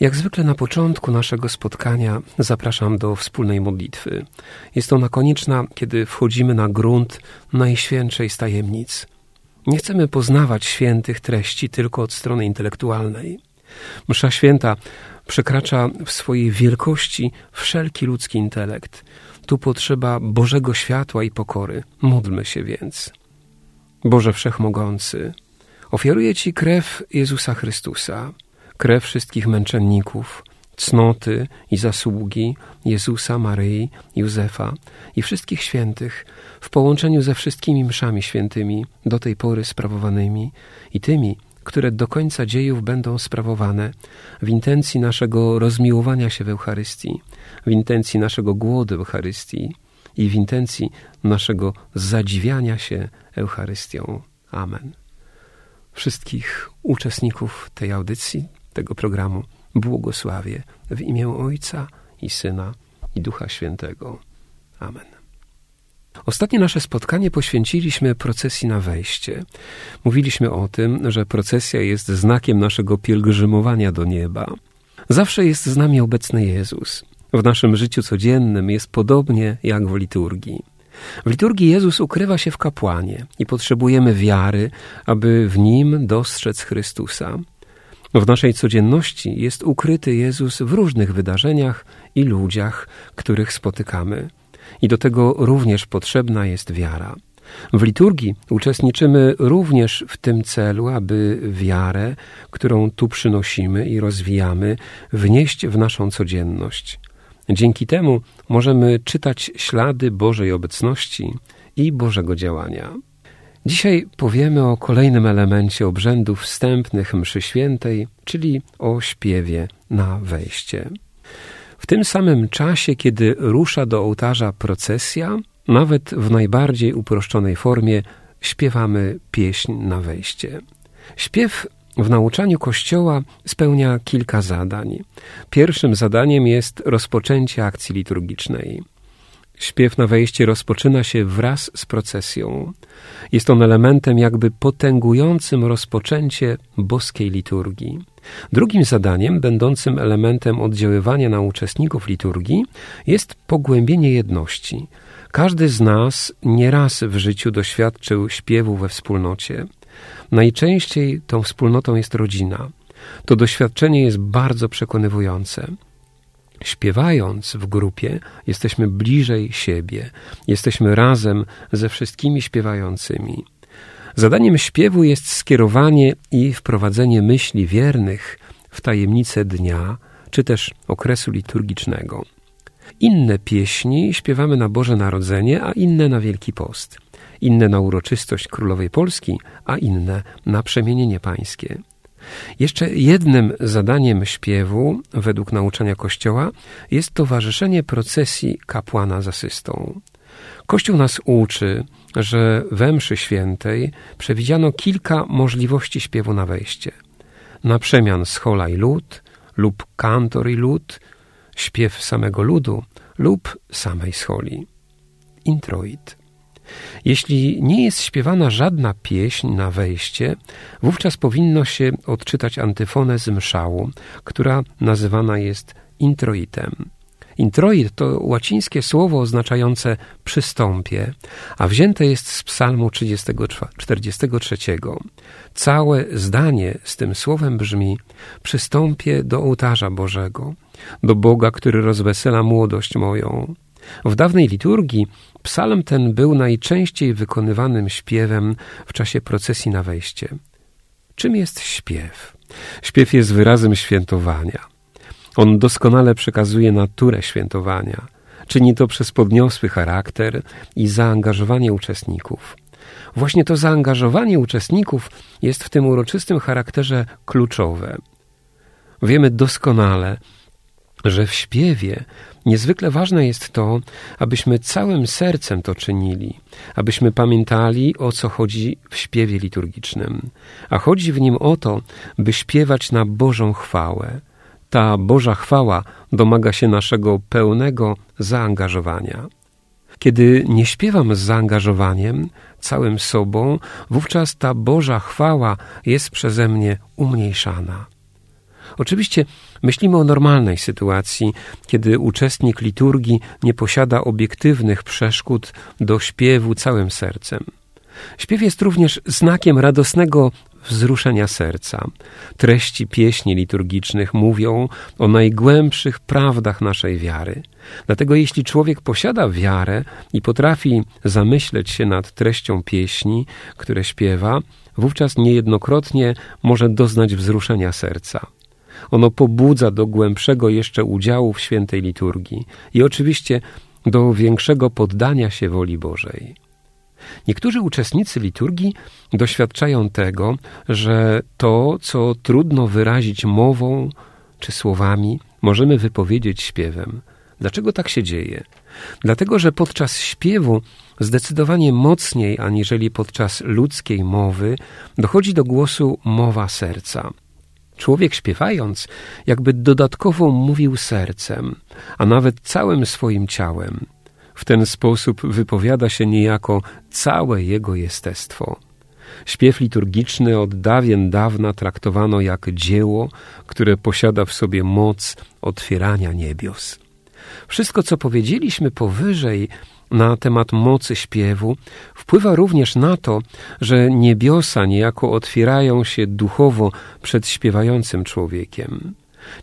Jak zwykle na początku naszego spotkania zapraszam do wspólnej modlitwy. Jest ona konieczna, kiedy wchodzimy na grunt najświętszej z tajemnic. Nie chcemy poznawać świętych treści tylko od strony intelektualnej. Msza święta przekracza w swojej wielkości wszelki ludzki intelekt. Tu potrzeba Bożego światła i pokory. Módlmy się więc. Boże Wszechmogący, ofiaruję Ci krew Jezusa Chrystusa krew wszystkich męczenników, cnoty i zasługi Jezusa, Maryi, Józefa i wszystkich świętych w połączeniu ze wszystkimi mszami świętymi do tej pory sprawowanymi i tymi, które do końca dziejów będą sprawowane w intencji naszego rozmiłowania się w Eucharystii, w intencji naszego głodu Eucharystii i w intencji naszego zadziwiania się Eucharystią. Amen. Wszystkich uczestników tej audycji tego programu błogosławię w imię Ojca i Syna i Ducha Świętego. Amen. Ostatnie nasze spotkanie poświęciliśmy procesji na wejście. Mówiliśmy o tym, że procesja jest znakiem naszego pielgrzymowania do nieba. Zawsze jest z nami obecny Jezus. W naszym życiu codziennym jest podobnie jak w liturgii. W liturgii Jezus ukrywa się w kapłanie i potrzebujemy wiary, aby w nim dostrzec Chrystusa. W naszej codzienności jest ukryty Jezus w różnych wydarzeniach i ludziach, których spotykamy. I do tego również potrzebna jest wiara. W liturgii uczestniczymy również w tym celu, aby wiarę, którą tu przynosimy i rozwijamy, wnieść w naszą codzienność. Dzięki temu możemy czytać ślady Bożej obecności i Bożego działania. Dzisiaj powiemy o kolejnym elemencie obrzędów wstępnych mszy świętej, czyli o śpiewie na wejście. W tym samym czasie, kiedy rusza do ołtarza procesja, nawet w najbardziej uproszczonej formie śpiewamy pieśń na wejście. Śpiew w nauczaniu Kościoła spełnia kilka zadań. Pierwszym zadaniem jest rozpoczęcie akcji liturgicznej. Śpiew na wejście rozpoczyna się wraz z procesją. Jest on elementem jakby potęgującym rozpoczęcie boskiej liturgii. Drugim zadaniem, będącym elementem oddziaływania na uczestników liturgii, jest pogłębienie jedności. Każdy z nas nieraz w życiu doświadczył śpiewu we wspólnocie. Najczęściej tą wspólnotą jest rodzina. To doświadczenie jest bardzo przekonywujące. Śpiewając w grupie, jesteśmy bliżej siebie, jesteśmy razem ze wszystkimi śpiewającymi. Zadaniem śpiewu jest skierowanie i wprowadzenie myśli wiernych w tajemnicę dnia, czy też okresu liturgicznego. Inne pieśni śpiewamy na Boże Narodzenie, a inne na Wielki Post. Inne na uroczystość Królowej Polski, a inne na przemienienie pańskie. Jeszcze jednym zadaniem śpiewu, według nauczania Kościoła, jest towarzyszenie procesji kapłana z asystą. Kościół nas uczy, że we mszy świętej przewidziano kilka możliwości śpiewu na wejście. Na przemian schola i lud, lub kantor i lud, śpiew samego ludu lub samej scholi. Introit. Jeśli nie jest śpiewana żadna pieśń na wejście, wówczas powinno się odczytać antyfonę z mszału, która nazywana jest introitem. Introit to łacińskie słowo oznaczające przystąpie, a wzięte jest z psalmu 43. Całe zdanie z tym słowem brzmi przystąpię do ołtarza Bożego, do Boga, który rozwesela młodość moją. W dawnej liturgii psalm ten był najczęściej wykonywanym śpiewem w czasie procesji na wejście. Czym jest śpiew? Śpiew jest wyrazem świętowania. On doskonale przekazuje naturę świętowania. Czyni to przez podniosły charakter i zaangażowanie uczestników. Właśnie to zaangażowanie uczestników jest w tym uroczystym charakterze kluczowe. Wiemy doskonale, że w śpiewie niezwykle ważne jest to, abyśmy całym sercem to czynili, abyśmy pamiętali, o co chodzi w śpiewie liturgicznym. A chodzi w nim o to, by śpiewać na Bożą chwałę. Ta Boża chwała domaga się naszego pełnego zaangażowania. Kiedy nie śpiewam z zaangażowaniem, całym sobą, wówczas ta Boża chwała jest przeze mnie umniejszana. Oczywiście myślimy o normalnej sytuacji, kiedy uczestnik liturgii nie posiada obiektywnych przeszkód do śpiewu całym sercem. Śpiew jest również znakiem radosnego wzruszenia serca. Treści pieśni liturgicznych mówią o najgłębszych prawdach naszej wiary. Dlatego jeśli człowiek posiada wiarę i potrafi zamyśleć się nad treścią pieśni, które śpiewa, wówczas niejednokrotnie może doznać wzruszenia serca. Ono pobudza do głębszego jeszcze udziału w świętej liturgii i oczywiście do większego poddania się woli Bożej. Niektórzy uczestnicy liturgii doświadczają tego, że to, co trudno wyrazić mową czy słowami, możemy wypowiedzieć śpiewem. Dlaczego tak się dzieje? Dlatego, że podczas śpiewu zdecydowanie mocniej aniżeli podczas ludzkiej mowy dochodzi do głosu mowa serca. Człowiek śpiewając, jakby dodatkowo mówił sercem, a nawet całym swoim ciałem. W ten sposób wypowiada się niejako całe jego jestestwo. Śpiew liturgiczny od dawien dawna traktowano jak dzieło, które posiada w sobie moc otwierania niebios. Wszystko, co powiedzieliśmy powyżej na temat mocy śpiewu, wpływa również na to, że niebiosa niejako otwierają się duchowo przed śpiewającym człowiekiem.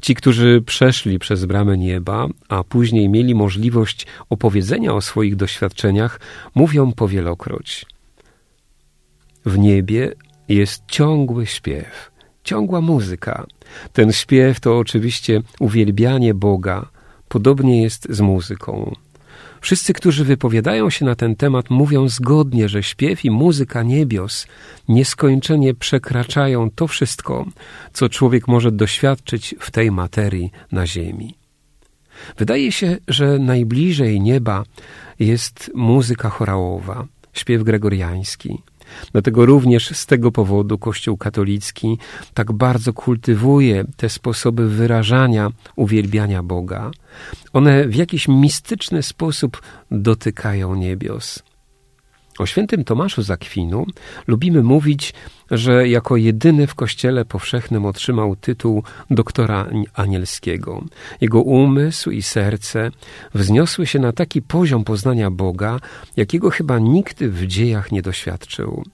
Ci, którzy przeszli przez bramę nieba, a później mieli możliwość opowiedzenia o swoich doświadczeniach, mówią powielokroć. W niebie jest ciągły śpiew, ciągła muzyka. Ten śpiew to oczywiście uwielbianie Boga. Podobnie jest z muzyką. Wszyscy, którzy wypowiadają się na ten temat, mówią zgodnie, że śpiew i muzyka niebios nieskończenie przekraczają to wszystko, co człowiek może doświadczyć w tej materii na ziemi. Wydaje się, że najbliżej nieba jest muzyka chorałowa, śpiew gregoriański. Dlatego również z tego powodu Kościół katolicki tak bardzo kultywuje te sposoby wyrażania uwielbiania Boga. One w jakiś mistyczny sposób dotykają niebios. O świętym Tomaszu Zakwinu lubimy mówić, że jako jedyny w Kościele powszechnym otrzymał tytuł doktora anielskiego. Jego umysł i serce wzniosły się na taki poziom poznania Boga, jakiego chyba nikt w dziejach nie doświadczył.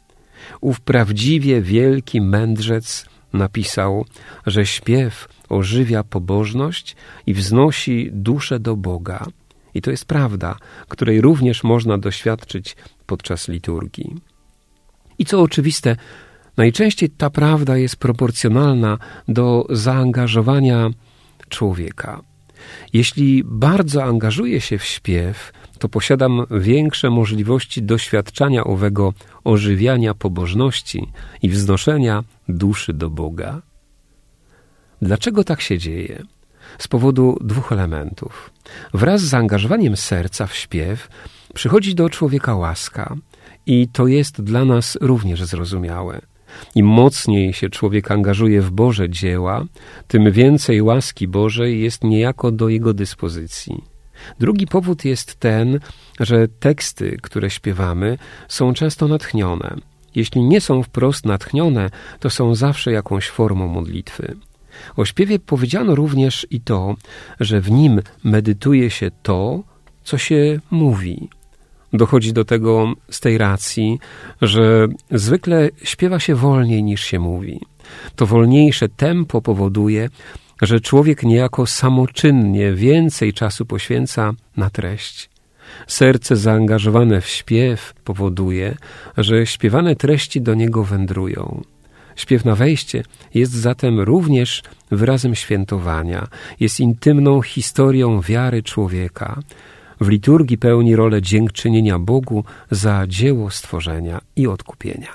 Ów prawdziwie wielki mędrzec napisał, że śpiew ożywia pobożność i wznosi duszę do Boga. I to jest prawda, której również można doświadczyć podczas liturgii. I co oczywiste, najczęściej ta prawda jest proporcjonalna do zaangażowania człowieka. Jeśli bardzo angażuję się w śpiew, to posiadam większe możliwości doświadczania owego ożywiania pobożności i wznoszenia duszy do Boga. Dlaczego tak się dzieje? Z powodu dwóch elementów. Wraz z zaangażowaniem serca w śpiew przychodzi do człowieka łaska i to jest dla nas również zrozumiałe. Im mocniej się człowiek angażuje w Boże dzieła, tym więcej łaski Bożej jest niejako do jego dyspozycji. Drugi powód jest ten, że teksty, które śpiewamy, są często natchnione. Jeśli nie są wprost natchnione, to są zawsze jakąś formą modlitwy. O śpiewie powiedziano również i to, że w nim medytuje się to, co się mówi. Dochodzi do tego z tej racji, że zwykle śpiewa się wolniej niż się mówi. To wolniejsze tempo powoduje, że człowiek niejako samoczynnie więcej czasu poświęca na treść. Serce zaangażowane w śpiew powoduje, że śpiewane treści do niego wędrują. Śpiew na wejście jest zatem również wyrazem świętowania, jest intymną historią wiary człowieka. W liturgii pełni rolę dziękczynienia Bogu za dzieło stworzenia i odkupienia.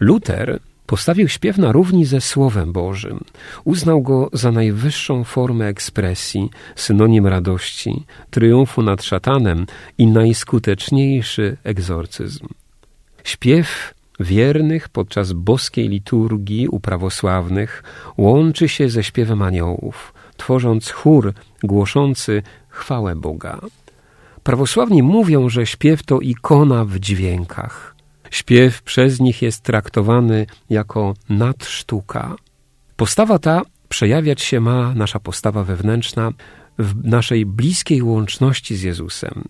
Luter Postawił śpiew na równi ze Słowem Bożym. Uznał go za najwyższą formę ekspresji, synonim radości, triumfu nad szatanem i najskuteczniejszy egzorcyzm. Śpiew wiernych podczas boskiej liturgii u prawosławnych łączy się ze śpiewem aniołów, tworząc chór głoszący chwałę Boga. Prawosławni mówią, że śpiew to ikona w dźwiękach. Śpiew przez nich jest traktowany jako nadsztuka. Postawa ta przejawiać się ma, nasza postawa wewnętrzna, w naszej bliskiej łączności z Jezusem.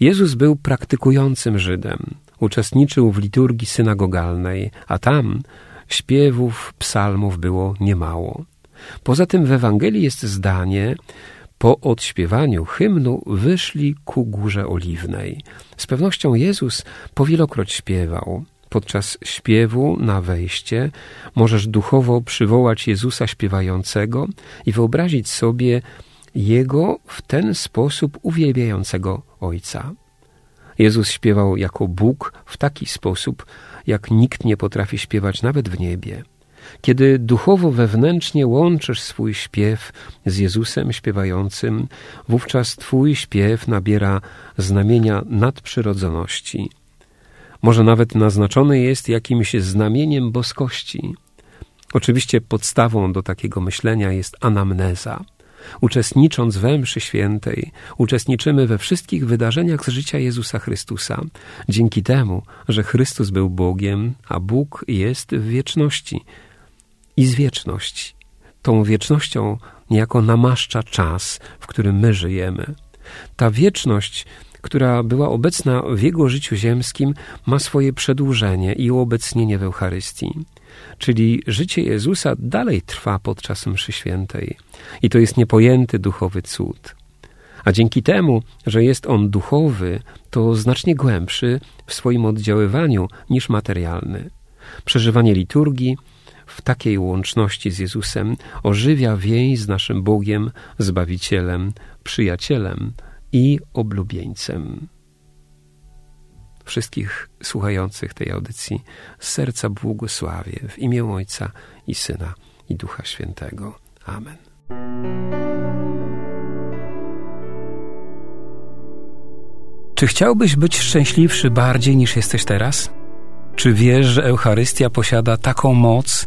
Jezus był praktykującym Żydem, uczestniczył w liturgii synagogalnej, a tam śpiewów, psalmów było niemało. Poza tym w Ewangelii jest zdanie, po odśpiewaniu hymnu wyszli ku górze oliwnej. Z pewnością Jezus powielokroć śpiewał. Podczas śpiewu na wejście możesz duchowo przywołać Jezusa śpiewającego i wyobrazić sobie Jego w ten sposób uwielbiającego Ojca. Jezus śpiewał jako Bóg w taki sposób, jak nikt nie potrafi śpiewać nawet w niebie. Kiedy duchowo wewnętrznie łączysz swój śpiew z Jezusem śpiewającym, wówczas Twój śpiew nabiera znamienia nadprzyrodzoności. Może nawet naznaczony jest jakimś znamieniem boskości. Oczywiście podstawą do takiego myślenia jest anamneza. Uczestnicząc we mszy świętej, uczestniczymy we wszystkich wydarzeniach z życia Jezusa Chrystusa, dzięki temu, że Chrystus był Bogiem, a Bóg jest w wieczności i z wieczności. Tą wiecznością niejako namaszcza czas, w którym my żyjemy. Ta wieczność, która była obecna w jego życiu ziemskim, ma swoje przedłużenie i uobecnienie w Eucharystii. Czyli życie Jezusa dalej trwa podczas mszy świętej. I to jest niepojęty duchowy cud. A dzięki temu, że jest on duchowy, to znacznie głębszy w swoim oddziaływaniu niż materialny. Przeżywanie liturgii w takiej łączności z Jezusem ożywia więź z naszym Bogiem, Zbawicielem, Przyjacielem i oblubieńcem. Wszystkich słuchających tej audycji z serca błogosławię w imię Ojca i Syna i Ducha Świętego. Amen. Czy chciałbyś być szczęśliwszy bardziej niż jesteś teraz? Czy wiesz, że Eucharystia posiada taką moc,